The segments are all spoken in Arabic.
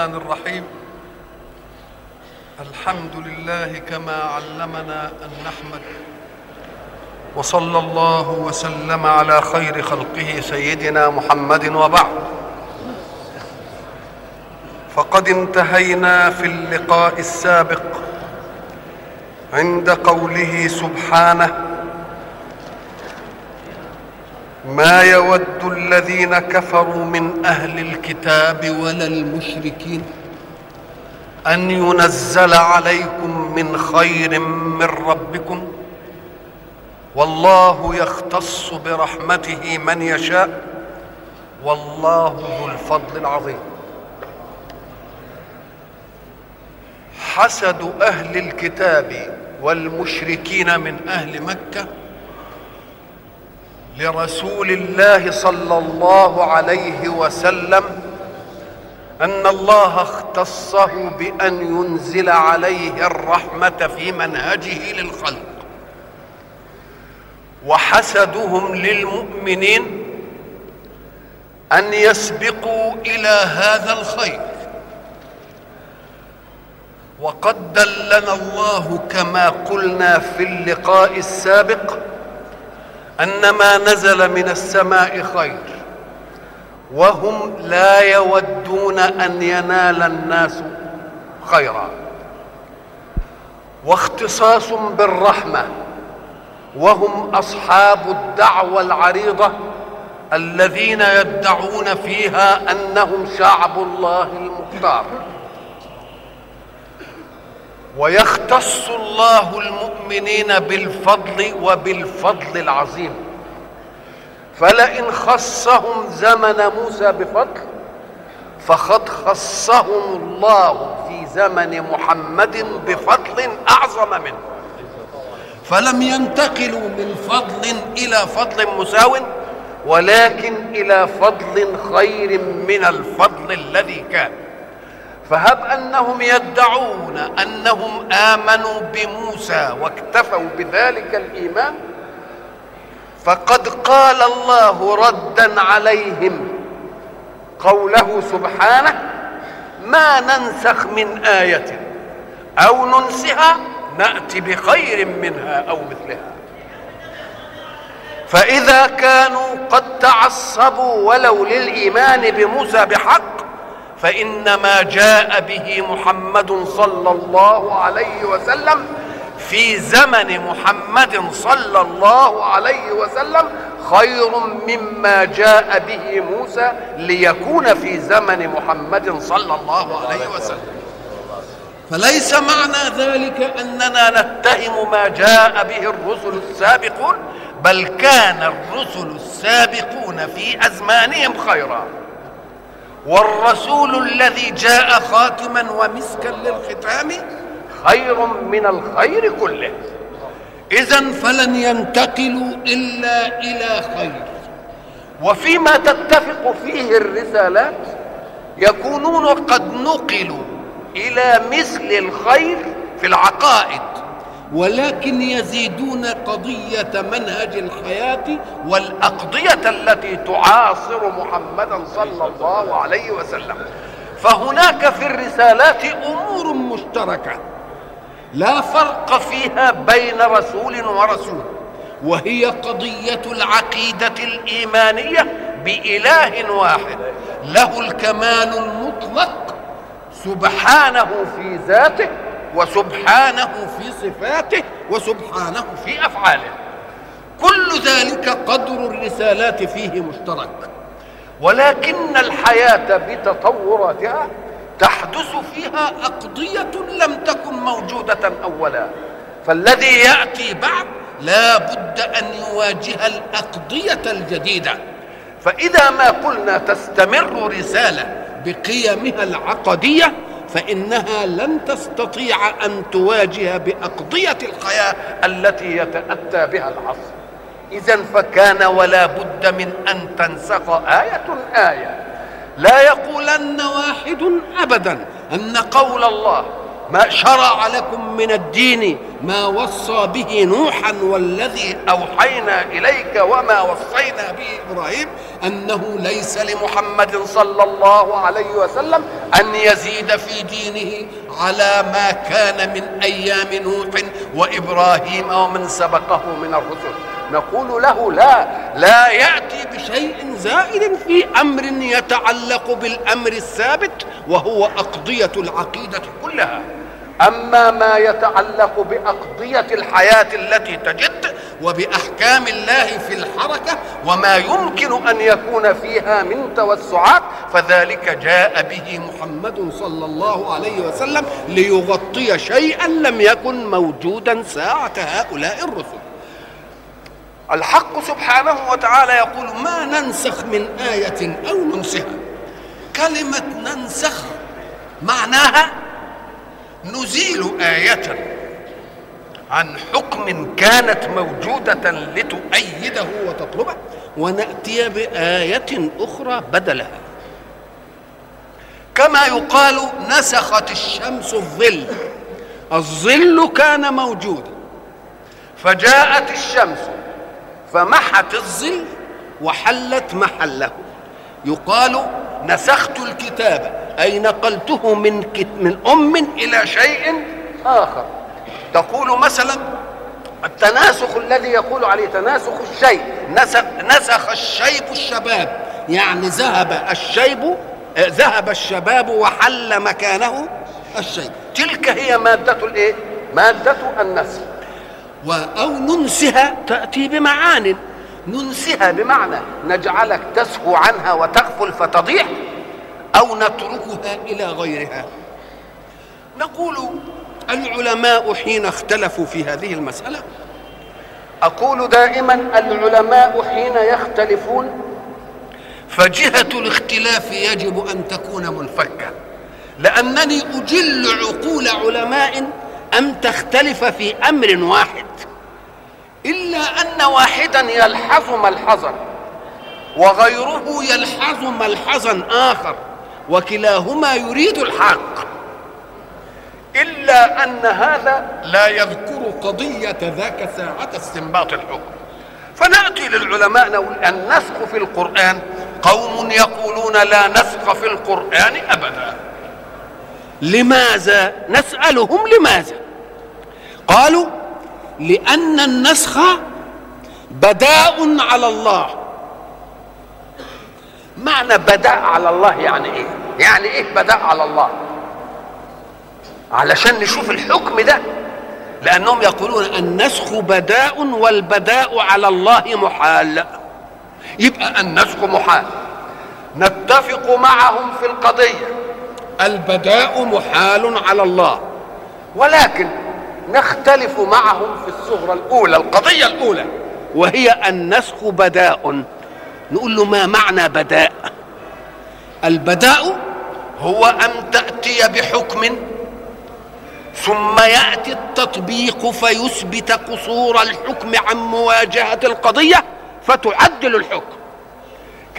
الرحمن الرحيم. الحمد لله كما علمنا أن نحمد. وصلى الله وسلم على خير خلقه سيدنا محمد وبعد. فقد انتهينا في اللقاء السابق عند قوله سبحانه. ما يود الذين كفروا من أهل الكتاب ولا المشركين أن ينزل عليكم من خير من ربكم والله يختص برحمته من يشاء والله ذو الفضل العظيم. حسد أهل الكتاب والمشركين من أهل مكة لرسول الله صلى الله عليه وسلم أن الله اختصه بأن ينزل عليه الرحمة في منهجه للخلق وحسدهم للمؤمنين أن يسبقوا إلى هذا الخير. وقد دلنا الله كما قلنا في اللقاء السابق ان ما نزل من السماء خير. وهم لا يودون أن ينال الناس خيرا. واختصاص بالرحمة. وهم أصحاب الدعوة العريضة الذين يدعون فيها أنهم شعب الله المختار. ويختص الله المؤمنين بالفضل وبالفضل العظيم. فلئن خصهم زمن موسى بفضل فقد خصهم الله في زمن محمد بفضل أعظم منه. فلم ينتقلوا من فضل إلى فضل مساو ولكن إلى فضل خير من الفضل الذي كان. فهب أنهم يدعون أنهم آمنوا بموسى واكتفوا بذلك الإيمان. فقد قال الله ردا عليهم قوله سبحانه ما ننسخ من آية أو ننسها نأتي بخير منها أو مثلها فإذا كانوا قد تعصبوا ولو للإيمان بموسى بحق فان ما جاء به محمد صلى الله عليه وسلم في زمن محمد صلى الله عليه وسلم خير مما جاء به موسى ليكون في زمن محمد صلى الله عليه وسلم. فليس معنى ذلك أننا نتهم ما جاء به الرسل السابقون بل كان الرسل السابقون في أزمانهم خيرا. والرسول الذي جاء خاتما ومسكا للختام خير من الخير كله. اذا فلن ينتقلوا إلا إلى خير. وفيما تتفق فيه الرسالات يكونون قد نقلوا إلى مثل الخير في العقائد. ولكن يزيدون قضية منهج الحياة والأقضية التي تعاصر محمدا صلى الله عليه وسلم. فهناك في الرسالات أمور مشتركة لا فرق فيها بين رسول ورسول وهي قضية العقيدة الإيمانية بإله واحد له الكمال المطلق سبحانه في ذاته وسبحانه في صفاته وسبحانه في أفعاله. كل ذلك قدر الرسالات فيه مشترك. ولكن الحياة بتطوراتها تحدث فيها أقضية لم تكن موجودة أولا. فالذي يأتي بعد لا بد أن يواجه الأقضية الجديدة. فإذا ما قلنا تستمر رسالة بقيمها العقدية فإنها لن تستطيع أن تواجه بأقضية الحياة التي يتأتى بها العصر. اذا فكان ولا بد من أن تنسخ آية آية. لا يقولن واحد ابدا أن قول الله ما شرع لكم من الدين ما وصى به نوحا والذي أوحينا إليك وما وصينا به إبراهيم أنه ليس لمحمد صلى الله عليه وسلم أن يزيد في دينه على ما كان من أيام نوح وإبراهيم ومن سبقه من الرسل. نقول له لا لا يأتي بشيء زائد في أمر يتعلق بالأمر الثابت وهو أقضية العقيدة كلها. أما ما يتعلق بأقضية الحياة التي تجد وبأحكام الله في الحركة وما يمكن أن يكون فيها من توسعات فذلك جاء به محمد صلى الله عليه وسلم ليغطي شيئا لم يكن موجودا ساعة هؤلاء الرسل. الحق سبحانه وتعالى يقول ما ننسخ من آية أو ننسها كلمة ننسخ معناها نزيل آية عن حكم كانت موجودة لتؤيده وتطلبه ونأتي بآية أخرى بدلها. كما يقال نسخت الشمس الظل الظل كان موجودا فجاءت الشمس فمحت الظل وحلت محله. يقال نسخت الكتاب. أي نقلته من من أم إلى شيء آخر. تقول مثلا التناسخ الذي يقول عليه تناسخ الشيء. نسخ, نسخ الشيب الشباب. يعني ذهب الشيب ذهب الشباب وحل مكانه الشيب. تلك هي مادة الإيه؟ مادة النسخ. أو ننسها تأتي بمعان. ننسها بمعنى نجعلك تسهو عنها وتغفل فتضيع أو نتركها إلى غيرها. نقول العلماء حين اختلفوا في هذه المسألة أقول دائما العلماء حين يختلفون فجهة الاختلاف يجب أن تكون منفكة لأنني أجل عقول علماء أن تختلف في أمر واحد. إلا أن واحدا يلحظ ملحظا وغيره يلحظ ملحظا آخر وكلاهما يريد الحق. إلا أن هذا لا يذكر قضية ذاك ساعة استنباط الحكم. فنأتي للعلماء نقول النسخ في القرآن. قوم يقولون لا نسخ في القرآن أبدا. لماذا؟ نسألهم لماذا؟ قالوا لأن النسخ بداء على الله. معنى بداء على الله يعني إيه؟ يعني إيه بداء على الله؟ علشان نشوف الحكم ده. لأنهم يقولون النسخ بداء والبداء على الله محال. يبقى النسخ محال. نتفق معهم في القضية. البداء محال على الله. ولكن نختلف معهم في الصغرى الأولى القضية الأولى. وهي النسخ بداء. نقول له ما معنى بداء؟ البداء هو أن تأتي بحكم ثم يأتي التطبيق فيثبت قصور الحكم عن مواجهة القضية فتعدل الحكم.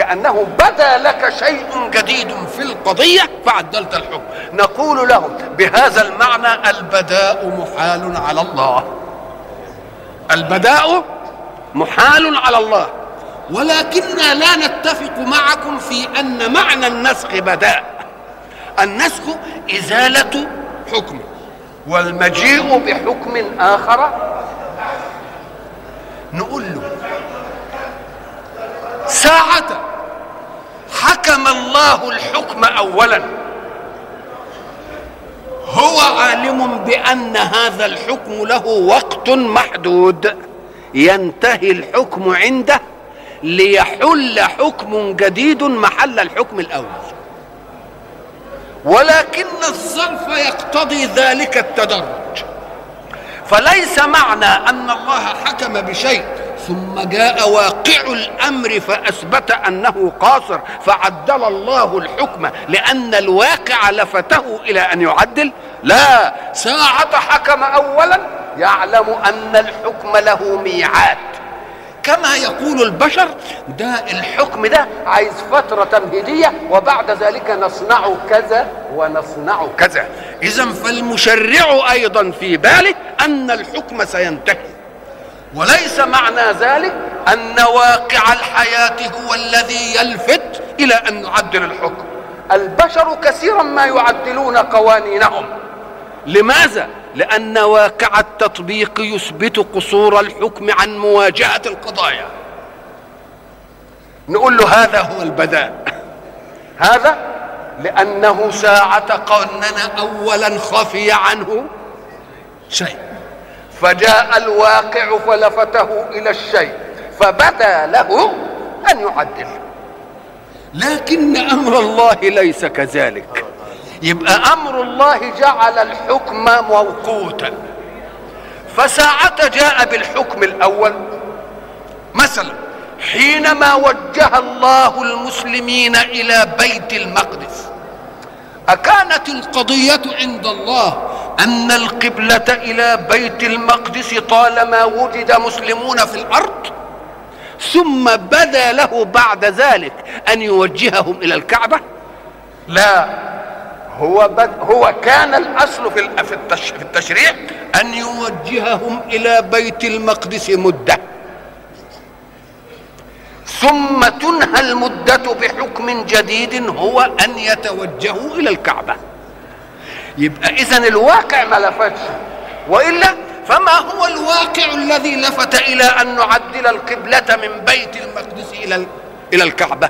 كأنه بدا لك شيء جديد في القضية فعدلت الحكم. نقول لهم بهذا المعنى البداء محال على الله. البداء محال على الله. ولكننا لا نتفق معكم في أن معنى النسخ بداء. النسخ إزالة حكم والمجيء بحكم آخر نقول له ساعة حكم الله الحكم أولا. هو عالم بأن هذا الحكم له وقت محدود. ينتهي الحكم عنده ليحل حكم جديد محل الحكم الأول. ولكن الظرف يقتضي ذلك التدرج. فليس معنى أن الله حكم بشيء ثم جاء واقع الأمر فأثبت أنه قاصر فعدل الله الحكم لأن الواقع لفته إلى أن يعدل. لا ساعة حكم اولا يعلم أن الحكم له ميعاد. كما يقول البشر ده الحكم ده عايز فترة تمهيدية وبعد ذلك نصنع كذا ونصنع كذا. إذا فالمشرع أيضا في باله أن الحكم سينتهي. وليس معنى ذلك أن واقع الحياة هو الذي يلفت إلى أن نعدل الحكم. البشر كثيرا ما يعدلون قوانينهم. لماذا؟ لأن واقع التطبيق يثبت قصور الحكم عن مواجهة القضايا. نقول له هذا هو البداء. هذا لأنه ساعة قاننا اولا خفي عنه شيء. فجاء الواقع فلفته إلى الشيء. فبدأ له أن يعدل. لكن أمر الله ليس كذلك. يبقى أمر الله جعل الحكم موقوتا. فساعة جاء بالحكم الأول. مثلا حينما وجه الله المسلمين إلى بيت المقدس أكانت القضية عند الله أن القبلة إلى بيت المقدس طالما وجد مسلمون في الأرض ثم بدا له بعد ذلك أن يوجههم إلى الكعبة؟ لا. هو بد هو كان الأصل في في التشريع أن يوجههم إلى بيت المقدس مدة. ثم تنهى المدة بحكم جديد هو أن يتوجهوا إلى الكعبة. يبقى اذا الواقع ما لفتش. وإلا فما هو الواقع الذي لفت إلى أن نعدل القبلة من بيت المقدس إلى إلى الكعبة؟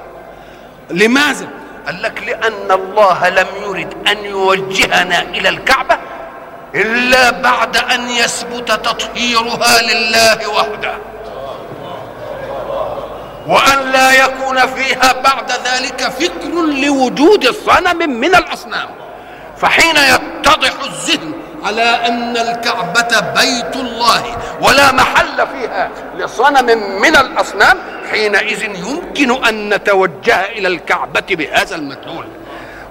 لماذا؟ قال لك لأن الله لم يرد أن يوجهنا إلى الكعبة إلا بعد أن يثبت تطهيرها لله وحده. وأن لا يكون فيها بعد ذلك فكر لوجود صنم من الأصنام. فحين يتضح الذهن على أن الكعبة بيت الله ولا محل فيها لصنم من الأصنام حينئذ يمكن أن نتوجه إلى الكعبة بهذا المدلول.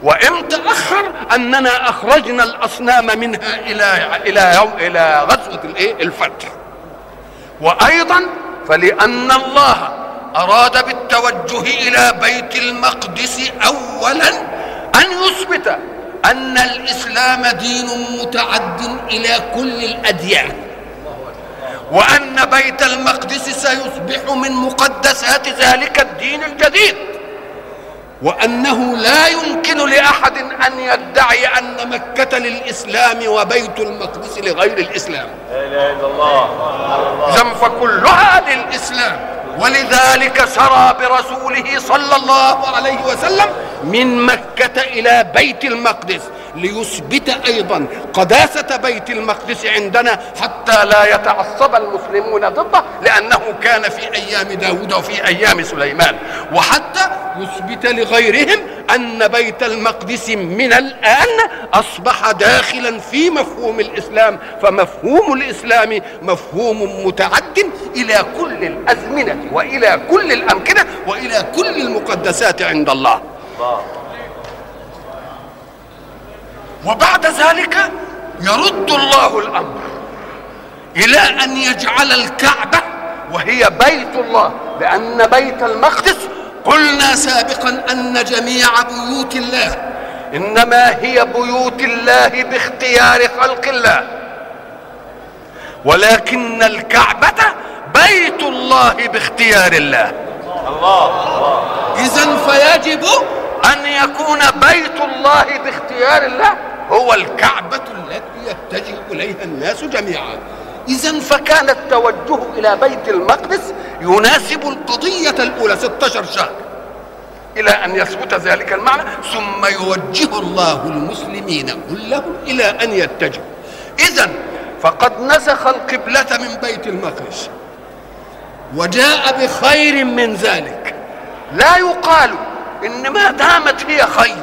وإن تأخر أننا أخرجنا الأصنام منها إلى إلى يوم إلى غزوة الإيه؟ الفتح. وأيضا فلأن الله أراد بالتوجه إلى بيت المقدس اولا أن يثبت أن الإسلام دين متعد إلى كل الأديان. وأن بيت المقدس سيصبح من مقدسات ذلك الدين الجديد. وأنه لا يمكن لأحد أن يدعي أن مكة للإسلام وبيت المقدس لغير الإسلام. لا إله إلا الله فكلها للإسلام. ولذلك سرى برسوله صلى الله عليه وسلم من مكة إلى بيت المقدس ليثبت أيضا قداسة بيت المقدس عندنا حتى لا يتعصب المسلمون ضده لأنه كان في أيام داود وفي أيام سليمان. وحتى يثبت لغيرهم أن بيت المقدس من الآن أصبح داخلا في مفهوم الإسلام. فمفهوم الإسلام مفهوم متعد إلى كل الأزمنة وإلى كل الأمكنة وإلى كل المقدسات عند الله. وبعد ذلك يرد الله الأمر إلى أن يجعل الكعبة وهي بيت الله لأن بيت المقدس قلنا سابقا أن جميع بيوت الله إنما هي بيوت الله باختيار خلق الله. ولكن الكعبة بيت الله باختيار الله الله. اذا فيجب أن يكون بيت الله باختيار الله هو الكعبة التي يتجه إليها الناس جميعا. إذا فكان التوجه إلى بيت المقدس يناسب القضية الأولى 16 شهر. إلى أن يثبت ذلك المعنى ثم يوجه الله المسلمين كلهم إلى أن يتجهوا. إذا فقد نسخ القبلة من بيت المقدس. وجاء بخير من ذلك. لا يقال إن ما دامت هي خير.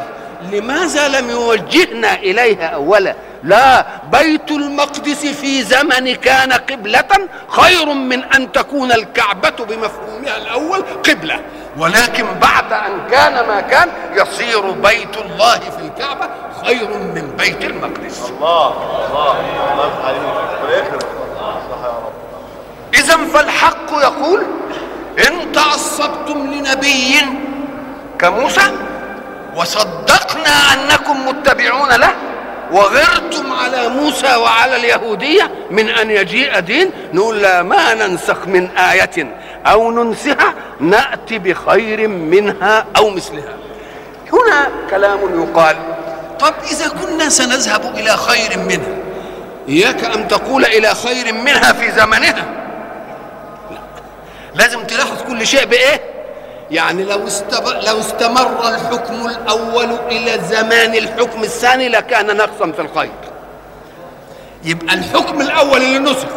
لماذا لم يوجهنا إليها أولا؟ لا بيت المقدس في زمن كان قبلة خير من أن تكون الكعبة بمفهومها الأول قبلة. ولكن بعد أن كان ما كان يصير بيت الله في الكعبة خير من بيت المقدس. الله الله الله إذا فالحق يقول إن تعصبتم لنبي كموسى وصدقنا أنكم متبعون له وغرتم على موسى وعلى اليهودية من أن يجيء دين نقول لا ما ننسخ من آية أو ننسها نأتي بخير منها أو مثلها هنا كلام يقال طب إذا كنا سنذهب إلى خير منها إياك أن تقول إلى خير منها في زمنها لا. لازم تلاحظ كل شيء بإيه يعني لو استب... لو استمر الحكم الأول إلى زمان الحكم الثاني لكان نقصا في الخير. يبقى الحكم الأول اللي نسخ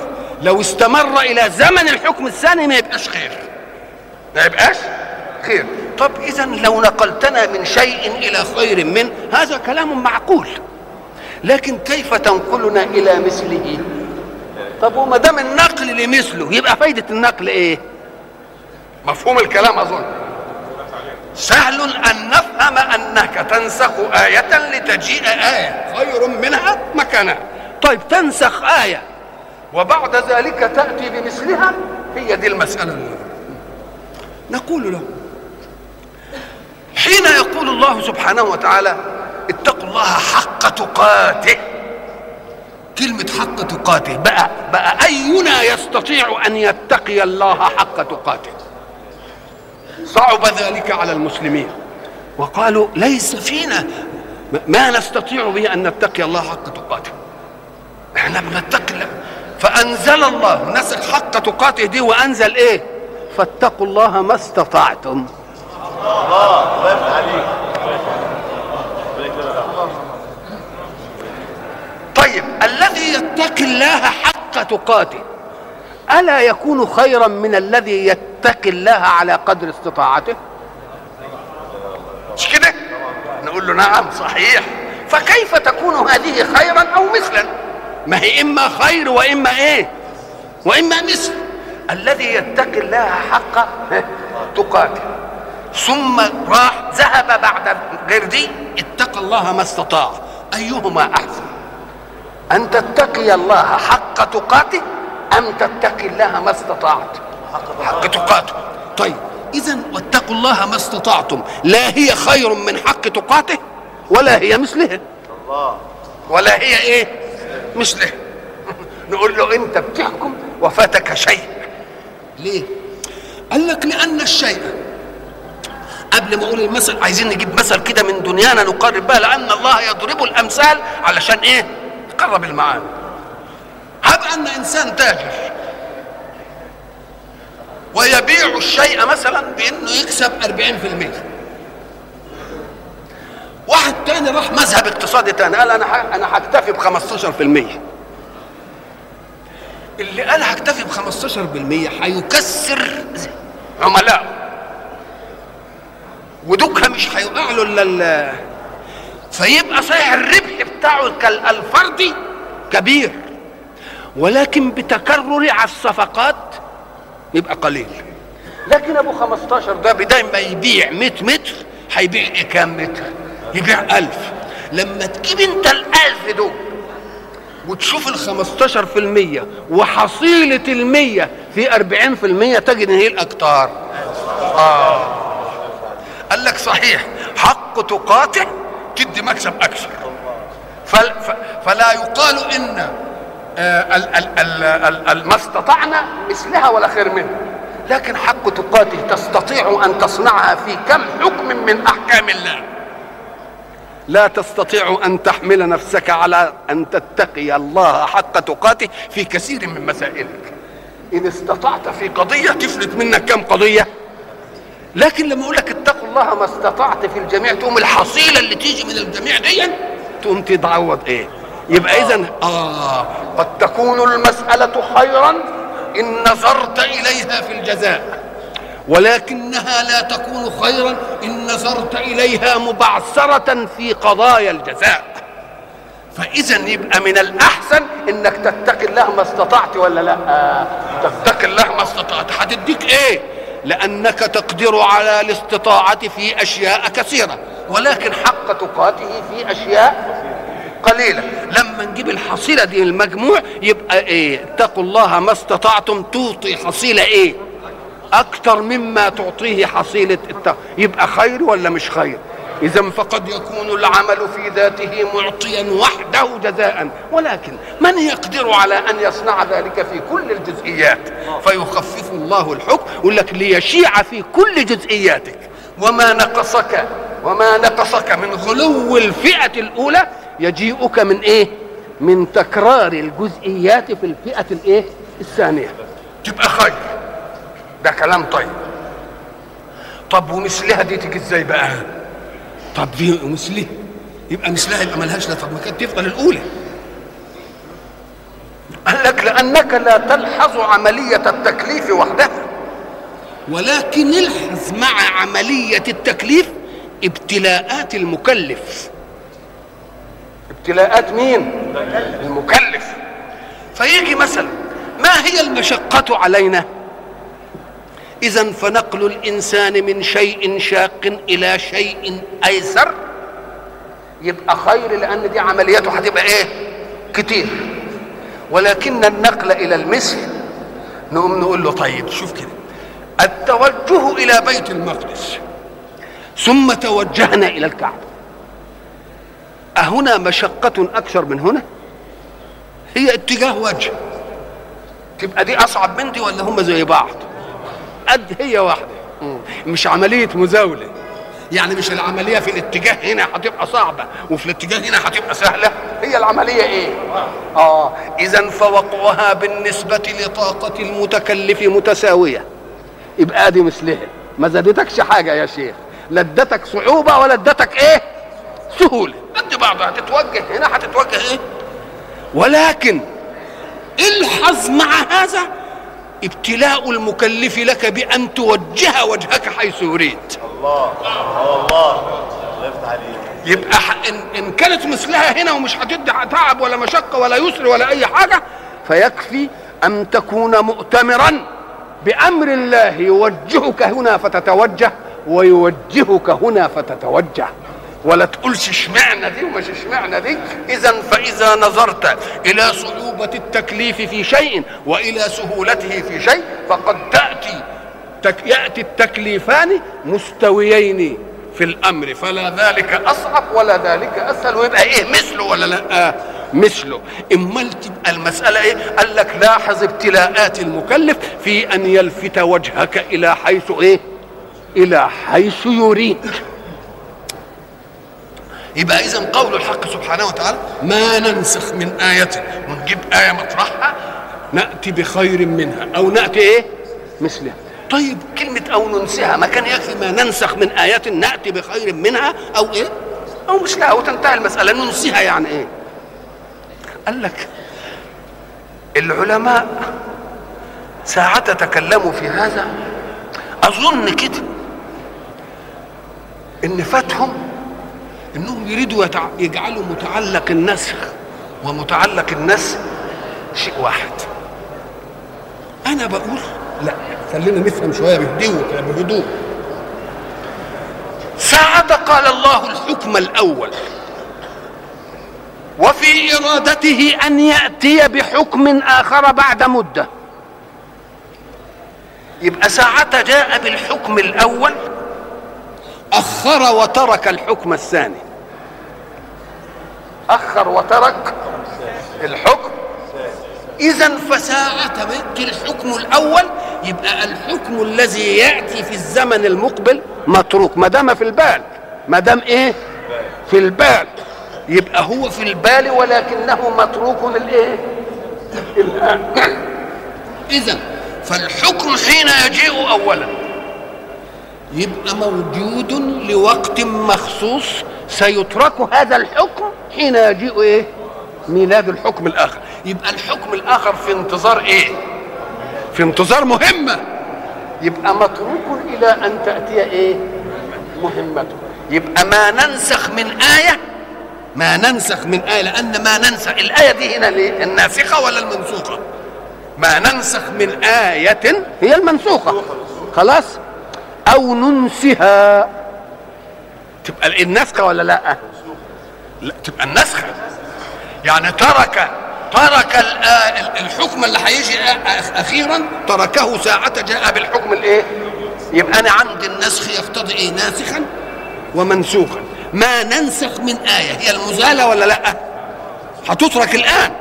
لو استمر إلى زمن الحكم الثاني ما يبقاش خير. ما يبقاش خير. طب اذا لو نقلتنا من شيء إلى خير منه هذا كلام معقول. لكن كيف تنقلنا إلى مثله؟ طب وما دام النقل لمثله يبقى فايدة النقل إيه؟ مفهوم الكلام أظن. سهل أن نفهم أنك تنسخ آية لتجيء آية. خير منها مكانها. طيب تنسخ آية. وبعد ذلك تأتي بمثلها هي دي المسألة. نقول له حين يقول الله سبحانه وتعالى اتقوا الله حق تقاته. كلمة حق تقاته بقى بقى أينا يستطيع أن يتقي الله حق تقاته؟ صعب ذلك على المسلمين. وقالوا ليس فينا. ما نستطيع به أن نتقي الله حق تقاته. إحنا بنتقي الله فأنزل الله. نسخ حق تقاته دي وأنزل إيه؟ فاتقوا الله ما استطعتم. الله الله طيب الذي يتقي الله حق تقاته ألا يكون خيرا من الذي يتقي الله على قدر استطاعته؟ مش كده؟ نقول له نعم صحيح. فكيف تكون هذه خيرا أو مثلا؟ ما هي إما خير وإما إيه؟ وإما مثل. الذي يتقي الله حق تقاته. ثم راح ذهب بعد غير دي اتقى الله ما استطاع. أيهما أحسن؟ أن تتقي الله حق تقاته أم تتقي الله ما استطعت؟ حق تقاته. طيب اذا واتقوا الله ما استطعتم. لا هي خير من حق تقاته ولا هي مثله. ولا هي إيه؟ مثله. نقول له أنت بتحكم وفاتك شيء. ليه؟ قال لك لأن الشيء قبل ما أقول المثل عايزين نجيب مثل كده من دنيانا نقرب بها لأن الله يضرب الأمثال علشان إيه؟ تقرب المعاني. هب أن إنسان تاجر ويبيع الشيء مثلا بإنه يكسب 40% واحد تاني راح مذهب اقتصادي تاني قال أنا أنا هكتفي ب 15% اللي قال هكتفي ب 15% هيكسر عملائه. ودوكها مش هيوقع له إلا فيبقى صحيح الربح بتاعه الفردي كبير. ولكن بتكرر على الصفقات يبقى قليل. لكن أبو 15 ده بداية ما يبيع 100 متر هيبيع كام متر يبيع 1000 لما تجيب أنت ال1000 دول وتشوف ال 15% وحصيلة ال100 في 40% تجد إن هي الأكتار. آه. قال لك صحيح حق تقاطع تدي مكسب أكثر. فلا يقال إن ما استطعنا مثلها ولا خير منها. لكن حق تقاته تستطيع أن تصنعها في كم حكم من أحكام الله. لا تستطيع أن تحمل نفسك على أن تتقي الله حق تقاته في كثير من مسائلك. إن استطعت في قضية تفلت منك كم قضية. لكن لما أقول لك اتقوا الله ما استطعت في الجميع تقوم الحصيلة اللي تيجي من الجميع دي تقوم تتعوض إيه؟ يبقى اذا آه قد تكون المسألة خيرا إن نظرت إليها في الجزاء. ولكنها لا تكون خيرا إن نظرت إليها مبعثرة في قضايا الجزاء. فاذا يبقى من الأحسن إنك تتقي الله ما استطعت ولا لا. تتقي الله ما استطعت. هتديك إيه؟ لأنك تقدر على الاستطاعة في أشياء كثيرة. ولكن حق تقاته في أشياء قليلة. لما نجيب الحصيلة دي المجموع يبقى إيه؟ اتقوا الله ما استطعتم. توطي حصيلة إيه؟ أكتر مما تعطيه حصيلة الت... يبقى خير ولا مش خير؟ اذا فقد يكون العمل في ذاته معطيا وحده جزاء. ولكن من يقدر على أن يصنع ذلك في كل الجزئيات؟ فيخفف الله الحكم يقول لك ليشيع في كل جزئياتك. وما نقصك وما نقصك من غلو الفئة الأولى يجيئك من إيه؟ من تكرار الجزئيات في الفئة الإيه؟ الثانية. تبقى خير ده كلام طيب. طب ومثلها دي تيجي إزاي بقى؟ طب دي ومثلها. يبقى مثلها يبقى ملهاش لا طب ما كانت تفضل الأولى. قال لك لأنك لا تلحظ عملية التكليف وحدها. ولكن الحظ مع عملية التكليف ابتلاءات المكلف. ابتلاءات مين؟ المكلف. فيجي مثلا ما هي المشقة علينا؟ اذا فنقل الإنسان من شيء شاق إلى شيء أيسر. يبقى خير لأن دي عملياته هتبقى إيه؟ كتير. ولكن النقل إلى المثل نقوم نقول له طيب شوف كده. التوجه إلى بيت المقدس ثم توجهنا إلى الكعبة. أهنا مشقة أكثر من هنا؟ هي اتجاه وجه تبقى دي أصعب من دي ولا هم زي بعض؟ قد هي واحدة مش عملية مزاولة يعني مش العملية في الاتجاه هنا هتبقى صعبة وفي الاتجاه هنا هتبقى سهلة هي العملية إيه؟ آه إذا فوقعها بالنسبة لطاقة المتكلف متساوية يبقى دي مثلها ما زادتكش حاجة يا شيخ لا ادتك صعوبة ولا ادتك إيه؟ سهولة. قد بعضها هتتوجه هنا هتتوجه إيه؟ ولكن الحظ مع هذا ابتلاء المكلف لك بأن توجه وجهك حيث يريد. الله الله. الله يفتح عليك. يبقى إن, إن كانت مثلها هنا ومش هتدي تعب ولا مشقة ولا يسر ولا أي حاجة فيكفي أن تكون مؤتمرا بأمر الله يوجهك هنا فتتوجه ويوجهك هنا فتتوجه. ولا تقولش اشمعنى دي ومش اشمعنى دي. اذا فإذا نظرت إلى صعوبة التكليف في شيء وإلى سهولته في شيء فقد تأتي تك يأتي التكليفان مستويين في الأمر. فلا ذلك أصعب ولا ذلك أسهل. ويبقى إيه مثله ولا لا؟ آه مثله. امال تبقى المسألة إيه؟ قال لك لاحظ ابتلاءات المكلف في أن يلفت وجهك إلى حيث إيه؟ إلى حيث يريد. يبقى اذا قول الحق سبحانه وتعالى ما ننسخ من آية ونجيب آية مطرحها نأتي بخير منها أو نأتي إيه؟ مثلها طيب كلمة أو ننسها ما كان يكفي ما ننسخ من آية نأتي بخير منها أو إيه؟ أو مثلها وتنتهي المسألة ننسيها يعني إيه؟ قال لك العلماء ساعة تكلموا في هذا أظن كده إن فاتهم إنهم يريدوا. يجعلوا متعلق النسخ ومتعلق النسخ شيء واحد. أنا بقول لا خلينا نفهم شوية بهدوء بهدوء ساعة قال الله الحكم الأول. وفي إرادته أن يأتي بحكم آخر بعد مدة. يبقى ساعة جاء بالحكم الأول. أخر وترك الحكم الثاني. أخر وترك الحكم. إذا فساعة بيت الحكم الأول يبقى الحكم الذي يأتي في الزمن المقبل متروك ما دام في البال. ما دام إيه؟ في البال. يبقى هو في البال ولكنه متروك للإيه؟ إذا فالحكم حين يجيء أولا. يبقى موجود لوقت مخصوص سيترك هذا الحكم حين يجيء إيه؟ ميلاد الحكم الآخر. يبقى الحكم الآخر في انتظار إيه؟ في انتظار مهمة. يبقى متروك إلى أن تأتي إيه؟ مهمته. يبقى ما ننسخ من آية ما ننسخ من آية لأن ما ننسخ الآية دي هنا ليه؟ الناسخة ولا المنسوخة؟ ما ننسخ من آية هي المنسوخة. خلاص؟ أو ننسها. تبقى النسخة ولا لا؟ لا تبقى النسخة. يعني ترك ترك الحكم اللي هيجي أخيرا تركه ساعة جاء بالحكم الإيه؟ يبقى أنا عندي النسخ يقتضي إيه؟ ناسخا ومنسوخا. ما ننسخ من آية. هي المزالة ولا لا؟ هتترك الآن.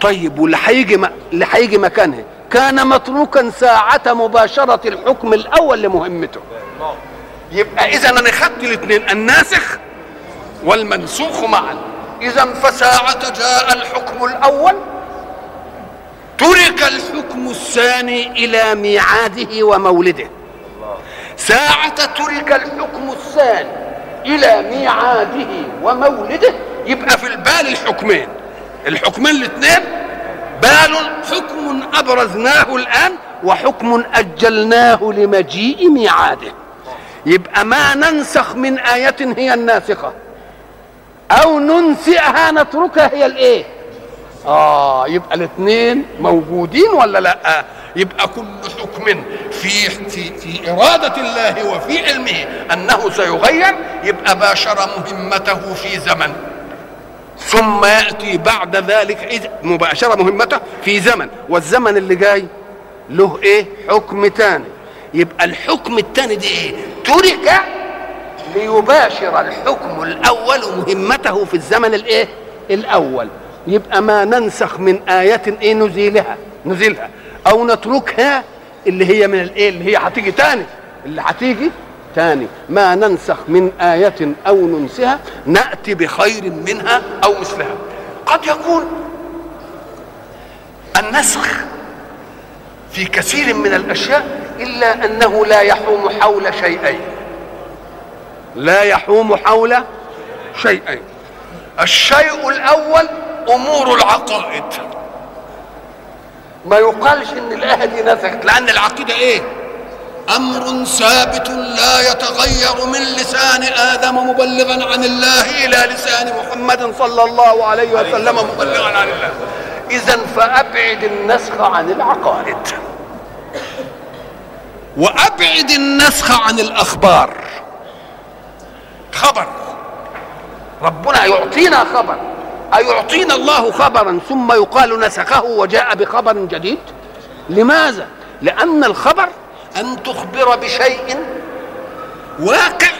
طيب واللي هيجي. اللي هيجي مكانها كان متروكا ساعة مباشرة الحكم الأول لمهمته. يبقى إذا أنا خدت الاثنين الناسخ والمنسوخ معا. إذا فساعة جاء الحكم الأول. ترك الحكم الثاني إلى ميعاده ومولده. ساعة ترك الحكم الثاني إلى ميعاده ومولده. يبقى في البال الحكمين. الحكمين الاثنين بال حكم أبرزناه الآن وحكم أجلناه لمجيء ميعاده يبقى ما ننسخ من آية هي الناسخة أو ننسئها نتركها هي الإيه؟ آه يبقى الاثنين موجودين ولا لأ؟ يبقى كل حكم في في في إرادة الله وفي علمه أنه سيغير يبقى باشر مهمته في زمن ثم يأتي بعد ذلك مباشرة مهمته في زمن. والزمن اللي جاي له إيه؟ حكم تاني. يبقى الحكم التاني دي إيه؟ ترك ليباشر الحكم الأول مهمته في الزمن الإيه؟ الأول. يبقى ما ننسخ من آية إيه نزيلها؟ نزيلها. أو نتركها اللي هي من الإيه؟ اللي هي هتيجي تاني. اللي هتيجي تاني ما ننسخ من آية أو ننسها نأتي بخير منها أو مثلها. قد يكون النسخ في كثير من الأشياء إلا أنه لا يحوم حول شيئين. لا يحوم حول شيئين. الشيء الأول أمور العقائد. ما يقالش إن الايه دي نسخت لأن العقيدة إيه؟ أمر ثابت لا يتغير من لسان آدم مبلغا عن الله إلى لسان محمد صلى الله عليه وسلم مبلغا عن الله. اذا فأبعد النسخ عن العقائد. وأبعد النسخ عن الأخبار. خبر. ربنا يعطينا خبر. أيعطينا الله خبرا ثم يقال نسخه وجاء بخبر جديد؟ لماذا؟ لأن الخبر أن تخبر بشيء واقع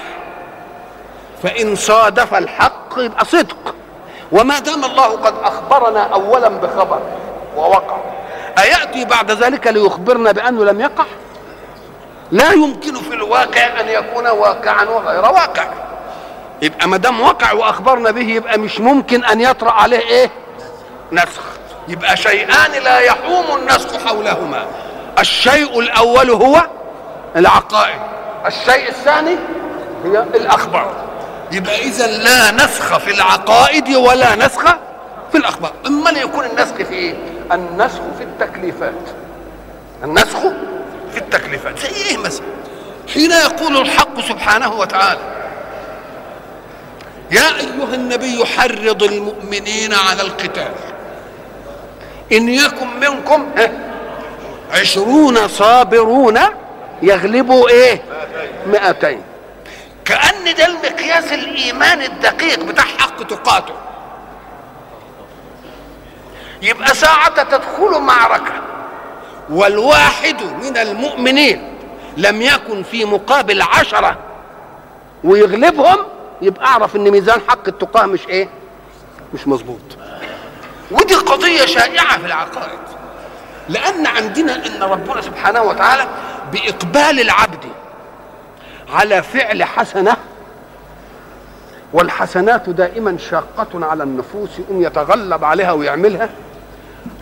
فإن صادف الحق يبقى صدق. وما دام الله قد أخبرنا أولا بخبر ووقع أيأتي بعد ذلك ليخبرنا بأنه لم يقع؟ لا يمكن في الواقع أن يكون واقعا وغير واقع. يبقى ما دام وقع وأخبرنا به يبقى مش ممكن أن يطرأ عليه إيه؟ نسخ. يبقى شيئان لا يحوم النسخ حولهما. الشيء الأول هو العقائد. الشيء الثاني هي الأخبار. يبقى إذا لا نسخ في العقائد ولا نسخ في الأخبار. إما يكون النسخ في إيه؟ النسخ في التكليفات. النسخ في التكليفات. زي إيه مثلا؟ حين يقول الحق سبحانه وتعالى يا أيها النبي حرض المؤمنين على القتال. إن يكن منكم عشرون صابرون يغلبوا إيه؟ مئتين. كأن ده المقياس الإيمان الدقيق بتاع حق تقاته. يبقى ساعة تدخل معركة والواحد من المؤمنين لم يكن في مقابل عشرة ويغلبهم يبقى أعرف إن ميزان حق التقاة مش إيه؟ مش مظبوط. ودي قضية شائعة في العقائد. لأن عندنا أن ربنا سبحانه وتعالى بإقبال العبد على فعل حسنة والحسنات دائما شاقة على النفوس يقوم يتغلب عليها ويعملها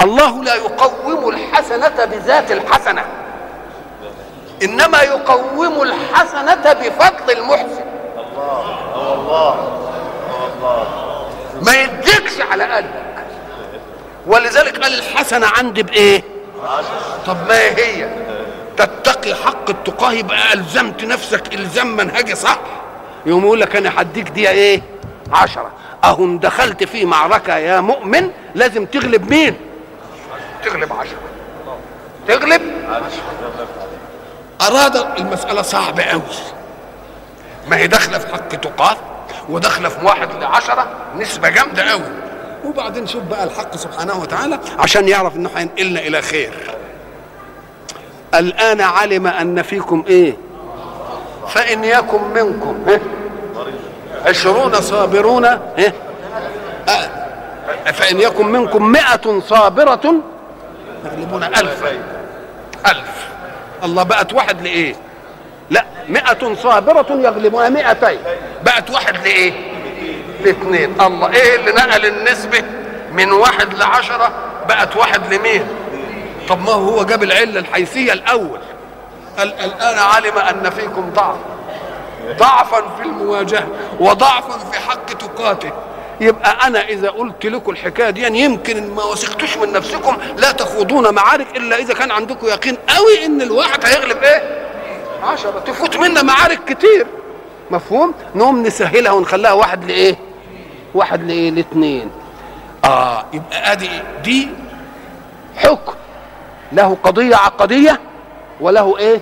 الله لا يقوم الحسنة بذات الحسنة إنما يقوم الحسنة بفضل المحسن. ما يديكش على قلبك. ولذلك قال الحسنة عندي بإيه؟ طب ما هي؟ تتقي حق التقاه يبقى ألزمت نفسك إلزام منهجي صح؟ يقوم يقول لك أنا هديك دي إيه؟ عشرة. أهو دخلت في معركة يا مؤمن لازم تغلب مين؟ تغلب عشرة. تغلب؟ أراد المسألة صعبة أوي. ما هي داخلة في حق تقاة وداخلة في واحد لعشرة نسبة جامدة قوي وبعدين شوف بقى الحق سبحانه وتعالى عشان يعرف إنه هينقلنا إلى خير. الآن علم أن فيكم إيه؟ فإن يكن منكم إيه؟ عشرون صابرون إيه؟ فإن يكن منكم مئة صابرة يغلبون ألفا ألف. الله بقت واحد لإيه؟ لا مئة صابرة يغلبون مئتين. بقت واحد لإيه؟ لاثنين الله إيه اللي نقل النسبة من واحد لعشرة بقت واحد لمين طب ما هو جاب العلة الحيثية الأول. قال الآن علم أن فيكم ضعف ضعفا في المواجهة وضعفا في حق تقاته. يبقى أنا إذا قلت لكم الحكاية دي يعني يمكن ما وثقتوش من نفسكم لا تخوضون معارك إلا إذا كان عندكم يقين قوي إن الواحد هيغلب إيه؟ عشرة. تفوت منا معارك كتير. مفهوم؟ نقوم نسهلها ونخليها واحد لإيه؟ واحد لايه لاثنين آه يبقى أدي دي حكم. له قضية عقدية وله إيه؟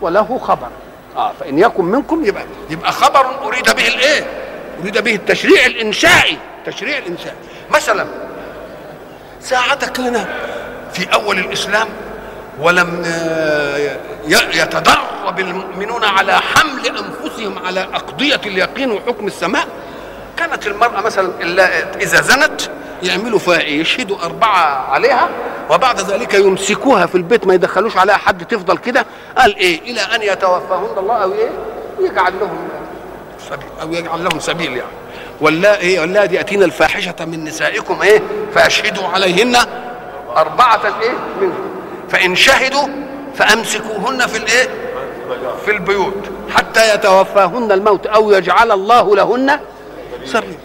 وله خبر. آه فإن يكن منكم يبقى يبقى خبر أريد به الإيه؟ أريد به التشريع الإنشائي. التشريع الانشائي مثلا ساعة كان في أول الإسلام ولم يتدرب المؤمنون على حمل أنفسهم على أقضية اليقين وحكم السماء؟ كانت المرأة مثلا إذا زنت يعملوا فيها إيه؟ يشهدوا أربعة عليها وبعد ذلك يمسكوها في البيت ما يدخلوش عليها حد تفضل كده. قال إيه؟ إلى أن يتوفاهن الله أو إيه؟ يجعل لهم سبيل أو يجعل لهم سبيل يعني. ولا إيه؟ واللاتي يأتين الفاحشة من نسائكم إيه؟ فأشهدوا عليهن أربعة إيه؟ منكم فإن شهدوا فأمسكوهن في الإيه؟ في البيوت حتى يتوفاهن الموت أو يجعل الله لهن سبيل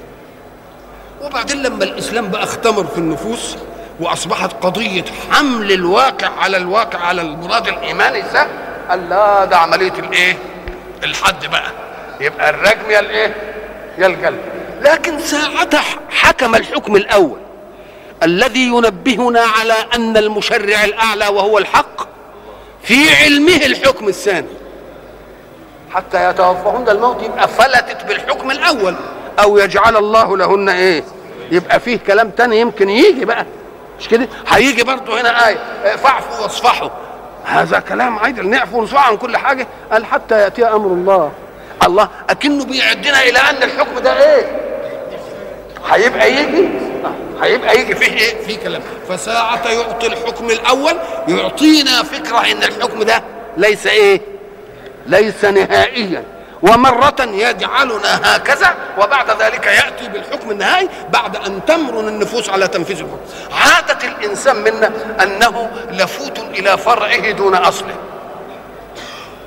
وبعدين لما الإسلام بقى اختمر في النفوس وأصبحت قضية حمل الواقع على الواقع على المراد الايماني سهل قال لا ده عملية الإيه؟ الحد بقى. يبقى الرجم يا الإيه؟ يا الجلد لكن ساعتها حكم الحكم الأول. الذي ينبهنا على أن المشرع الأعلى وهو الحق في علمه الحكم الثاني. حتى يتوفاهن الموت يبقى فلتت بالحكم الأول. أو يجعل الله لهن إيه؟ يبقى فيه كلام تاني يمكن يجي بقى. مش كده؟ هيجي برضه هنا آية. فاعفوا واصفحوا. هذا كلام عادل نعفو ونصفح عن كل حاجة. قال حتى يأتي أمر الله. الله أكنه بيعدنا إلى أن الحكم ده إيه؟ هيبقى يجي. هيبقى يجي. فيه إيه؟ فيه كلام. فساعة يعطي الحكم الأول. يعطينا فكرة إن الحكم ده ليس إيه؟ ليس نهائيا. ومرة يجعلنا هكذا وبعد ذلك يأتي بالحكم النهائي بعد أن تمرن النفوس على تنفيذ الحكم عادة الإنسان منا أنه لفوت إلى فرعه دون أصله.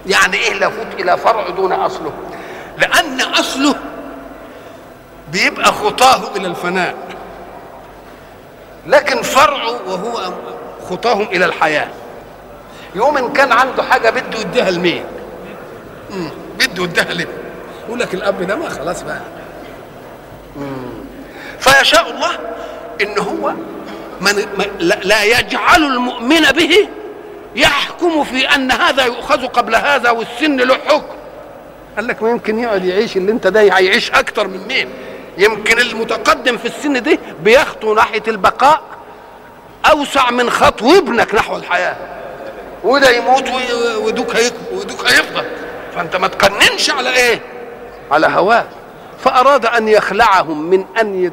يعني إيه لفوت إلى فرع دون أصله؟ لأن أصله بيبقى خطاه إلى الفناء. لكن فرعه وهو خطاهم إلى الحياة. يوم إن كان عنده حاجة بده يديها لمين؟ بده يديها لابنه يقول لك الأب ده ما خلاص بقى. فيشاء الله ان هو من لا يجعل المؤمن به يحكم في أن هذا يؤخذ قبل هذا والسن له حكم. قال لك ما يمكن يقعد يعيش اللي انت ده هيعيش أكتر من مين؟ يمكن المتقدم في السن دي بيخطو ناحية البقاء أوسع من خطو ابنك نحو الحياة. وده يموت ودوك ودوك هيفضل. فانت ما تقننش على إيه؟ على هواه. فأراد أن يخلعهم من أن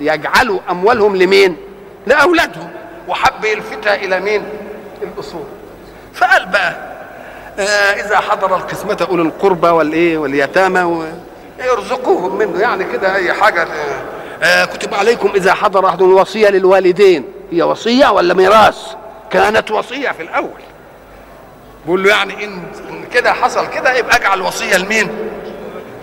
يجعلوا أموالهم لمين؟ لأولادهم. وحب يلفتها إلى مين؟ الاصول فقال بقى آه إذا حضر القسمة أولي القربى والإيه واليتامى يرزقوهم منه. يعني كده أي حاجة آه كتب عليكم إذا حضر أحد الوصيه للوالدين. هي وصية ولا ميراث؟ كانت وصية في الأول. بقول له يعني ان كده حصل كده يبقى اجعل وصيه لمين؟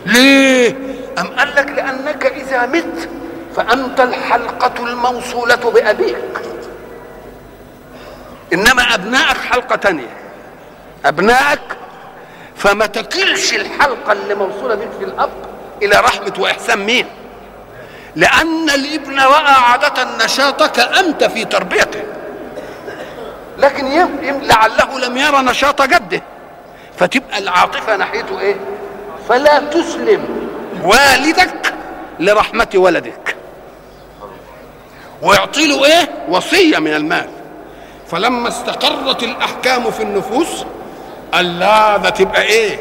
ليه؟ أم قال لك لأنك إذا مت فأنت الحلقة الموصولة بأبيك إنما أبنائك حلقة تانية أبنائك فما تكلش الحلقة اللي موصولة بك في الأب إلى رحمة وإحسان مين؟ لأن الإبن رأى عادة نشاطك أنت في تربيته لكن لعله لم يرى نشاط جده. فتبقى العاطفة ناحيته إيه؟ فلا تسلم والدك لرحمة ولدك. ويعطي له إيه؟ وصية من المال. فلما استقرت الأحكام في النفوس قال ده تبقى إيه؟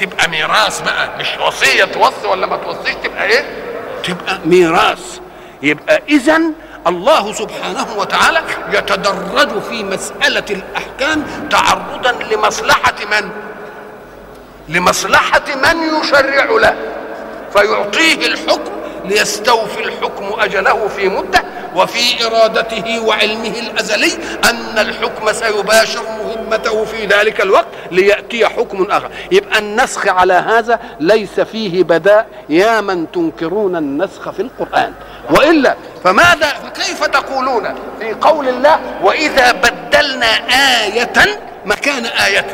تبقى ميراث بقى. مش وصية توصي ولا ما توصيش تبقى إيه؟ تبقى ميراث. يبقى اذا الله سبحانه وتعالى يتدرج في مسألة الأحكام تعرضا لمصلحة من؟ لمصلحة من يشرع له فيعطيه الحكم ليستوفي الحكم أجله في مدة وفي إرادته وعلمه الأزلي أن الحكم سيباشر مهمته في ذلك الوقت ليأتي حكم آخر. يبقى النسخ على هذا ليس فيه بداء يا من تنكرون النسخ في القرآن. وإلا فماذا فكيف تقولون في قول الله وإذا بدلنا آية مكان آية؟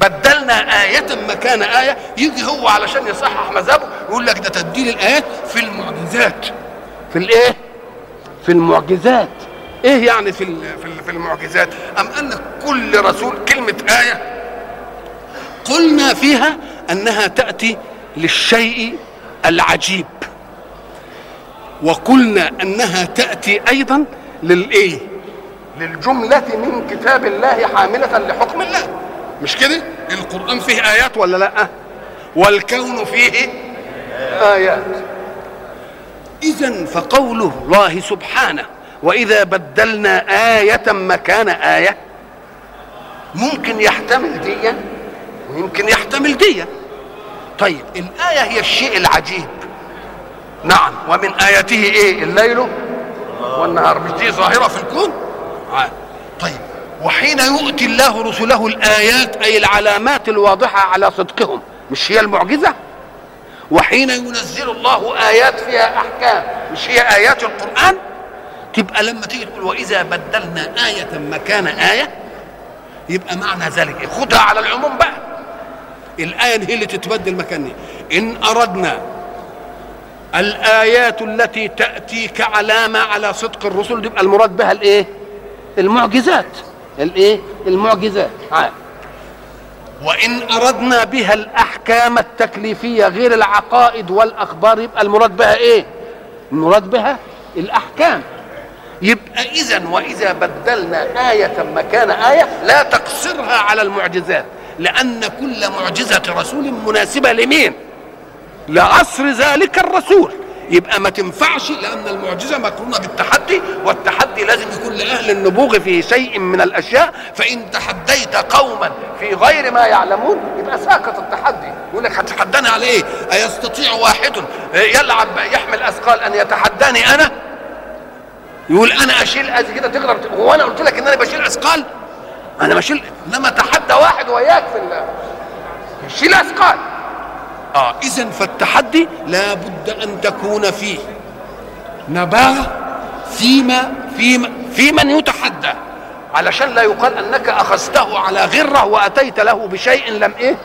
بدلنا آية مكان آية. يجي هو علشان يصحح مذهبه يقول لك ده تبديل الآيات في المعجزات. في الإيه؟ في المعجزات. إيه يعني في في ال- في المعجزات؟ أم أن كل رسول كلمة آية؟ قلنا فيها أنها تأتي للشيء العجيب. وقلنا أنها تأتي أيضا للإيه؟ للجملة من كتاب الله حاملة لحكم الله. مش كده؟ القرآن فيه آيات ولا لأ؟ والكون فيه آيات. إذا فقول الله سبحانه وإذا بدلنا آية مكان آية ممكن يحتمل ديا ويمكن يحتمل ديا طيب الآية هي الشيء العجيب. نعم ومن آياته إيه؟ الليل والنهار. مش دي ظاهرة في الكون. طيب وحين يؤتي الله رسله الآيات أي العلامات الواضحة على صدقهم مش هي المعجزة؟ وحين ينزل الله آيات فيها أحكام مش هي آيات القرآن تبقى لما تيجي تقول وإذا بدلنا آية مكان آية يبقى معنى ذلك إيه؟ خدها على العموم بقى الآية هي اللي تتبدل مكانها إن أردنا الآيات التي تأتي كعلامة على صدق الرسل يبقى المراد بها الإيه؟ المعجزات الإيه؟ المعجزات عاد. وإن أردنا بها الأحكام التكليفية غير العقائد والأخبار يبقى المراد بها إيه؟ المراد بها الأحكام يبقى إذا وإذا بدلنا آية مكان آية لا تقصرها على المعجزات لأن كل معجزة رسول مناسبة لمين؟ لعصر ذلك الرسول يبقى ما تنفعش لأن المعجزة مقرونه بالتحدي والتحدي لازم يكون لأهل النبوغ في شيء من الأشياء فإن تحديت قوما في غير ما يعلمون يبقى ساقط التحدي يقول لك هتتحداني على إيه؟ أيستطيع واحد يلعب يحمل أثقال أن يتحداني أنا؟ يقول أنا أشيل كده تغرب هو أنا قلت لك إن أنا بشيل أثقال؟ أنا بشيل إنما تحدى واحد وياك في ال- يشيل أثقال آه اذا فالتحدي لا بد أن تكون فيه. نباهه فيما فيما في من يتحدى. علشان لا يقال أنك أخذته على غرة وأتيت له بشيء لم إيه؟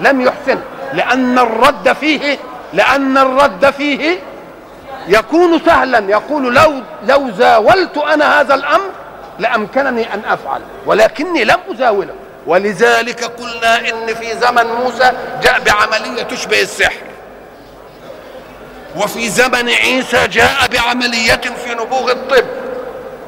لم يحسن. لأن الرد فيه لأن الرد فيه يكون سهلا. يقول لو لو زاولت أنا هذا الأمر لأمكنني أن أفعل ولكني لم أزاوله. ولذلك قلنا إن في زمن موسى جاء بعملية تشبه السحر. وفي زمن عيسى جاء بعملية في نبوغ الطب.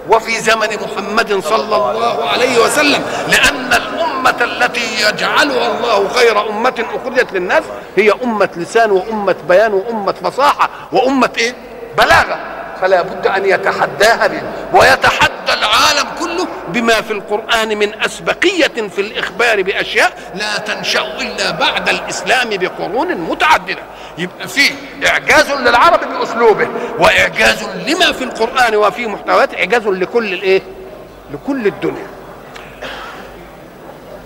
وفي زمن محمد صلى الله عليه وسلم. لأن الأمة التي يجعلها الله خير أمة أخرجت للناس هي أمة لسان وأمة بيان وأمة فصاحة وأمة إيه؟ بلاغة. فلا بد أن يتحداها به ويتحدى العالم كله بما في القرآن من أسبقية في الإخبار بأشياء لا تنشأ إلا بعد الإسلام بقرون متعددة. يبقى فيه إعجاز للعرب بأسلوبه وإعجاز لما في القرآن وفي محتويات إعجاز لكل الإيه؟ لكل الدنيا.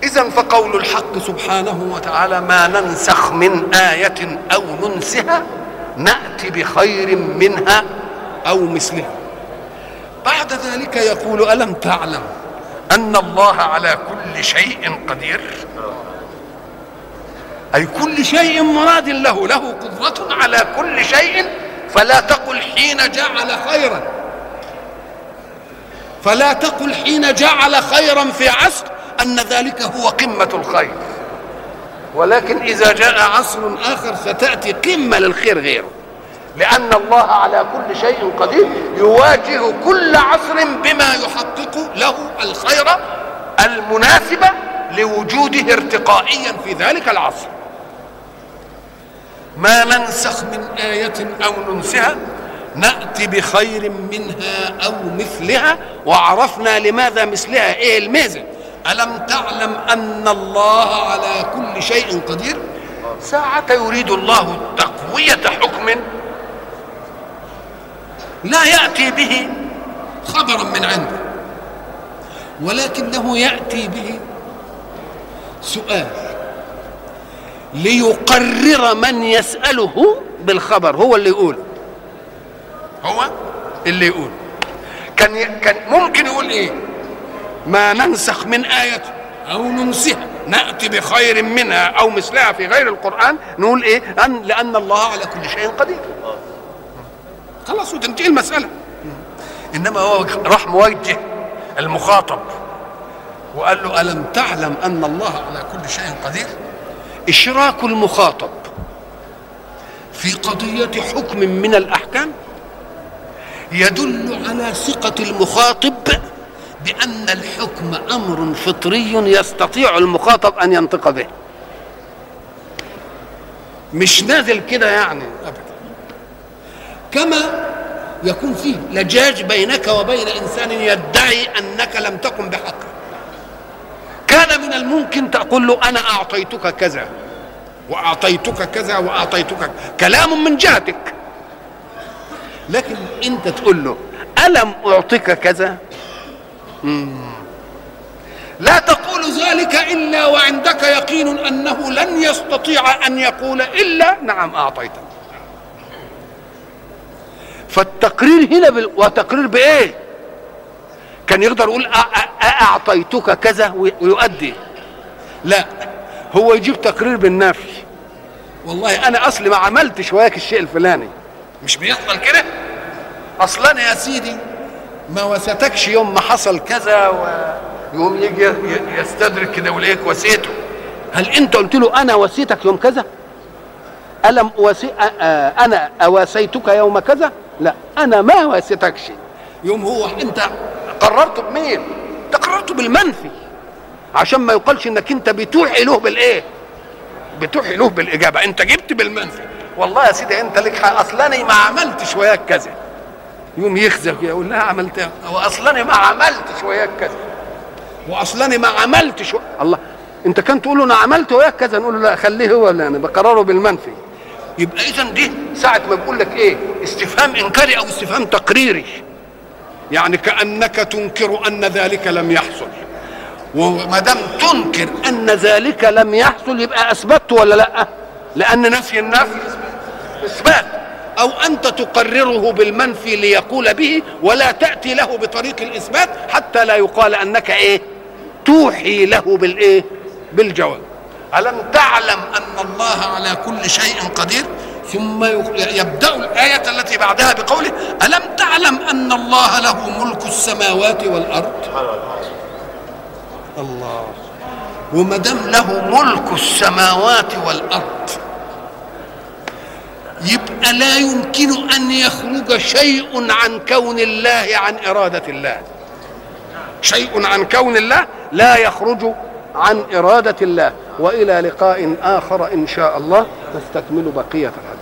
إذا فقول الحق سبحانه وتعالى ما ننسخ من آية أو ننسها نأتي بخير منها أو مثلها. بعد ذلك يقول ألم تعلم أن الله على كل شيء قدير. أي كل شيء مراد له له قدرة على كل شيء فلا تقل حين جعل خيرا. فلا تقل حين جعل خيرا في عصر أن ذلك هو قمة الخير. ولكن إذا جاء عصر آخر ستأتي قمة للخير غيره. لأن الله على كل شيء قدير يواجه كل عصر بما يحقق له الخير المناسب لوجوده ارتقائيا في ذلك العصر. ما ننسخ من آية أو ننسها نأتي بخير منها أو مثلها وعرفنا لماذا مثلها. إيه الميزة؟ ألم تعلم أن الله على كل شيء قدير؟ ساعة يريد الله تقوية حكم لا يأتي به خبرا من عنده. ولكنه يأتي به سؤال ليقرر من يسأله بالخبر هو اللي يقول. هو اللي يقول. كان. كان ممكن يقول إيه؟ ما ننسخ من آية أو ننسها. نأتي بخير منها أو مثلها في غير القرآن نقول إيه؟ أن لأن الله على كل شيء قدير. خلاص وتنتهي المسألة. إنما هو راح موجه المخاطب. وقال له ألم تعلم أن الله على كل شيء قدير؟ إشراك المخاطب في قضية حكم من الأحكام يدل على ثقة المخاطب بأن الحكم أمر فطري يستطيع المخاطب أن ينطق به. مش نازل كده يعني أبدا. كما يكون فيه لجاج بينك وبين إنسان يدعي أنك لم تقم بحق كان من الممكن تقول له أنا أعطيتك كذا. وأعطيتك كذا وأعطيتك كلام من جهتك. لكن أنت تقول له ألم أعطيك كذا؟ مم. لا تقول ذلك إلا وعندك يقين أنه لن يستطيع أن يقول إلا نعم أعطيتك. فالتقرير هنا بال... وتقرير بإيه؟ كان يقدر يقول أعطيتك كذا ويؤدي. لا هو يجيب تقرير بالنفي. والله أنا أصلي ما عملتش وياك الشيء الفلاني. مش بيحصل كده؟ أصلا يا سيدي ما وستكش يوم ما حصل كذا ويوم يجي يستدرك كده ويلاقيك وسيته هل أنت قلت له أنا وسيتك يوم كذا؟ ألم أوسي... أنا اواسيتك يوم كذا؟ لا أنا ما واسيتكش يوم هو أنت قررت بمين؟ قررت بالمنفي. عشان ما يقالش إنك أنت بتوحي له بالإيه؟ بتوحي له بالإجابة. أنت جبت بالمنفي. والله يا سيدي أنت لك حق. اصلاني ما عملتش وياك كذا. يوم يخزف يقول لها عملت واصلاني ما عملتش وياك كذا. واصلاني ما عملتش و... الله. أنت كان تقول له أنا عملت وياك كذا نقول له لا خليه هو اللي أنا بقرره بالمنفي. يبقى اذا دي ساعة ما بيقول لك إيه؟ استفهام إنكاري أو استفهام تقريري. يعني كأنك تنكر أن ذلك لم يحصل. وما دام تنكر أن ذلك لم يحصل يبقى أثبت ولا لأ؟ لأن نفي النفي إثبات. أو أنت تقرره بالمنفي ليقول به ولا تأتي له بطريق الإثبات حتى لا يقال أنك إيه؟ توحي له بالايه بالجواب. ألم تعلم أن الله على كل شيء قدير؟ ثم يبدأ الآية التي بعدها بقوله ألم تعلم أن الله له ملك السماوات والأرض؟ الله. وما دام له ملك السماوات والأرض يبقى لا يمكن أن يخرج شيء عن كون الله عن إرادة الله. شيء عن كون الله لا يخرج عن إرادة الله. وإلى لقاء آخر إن شاء الله. نستكمل بقية الحديث.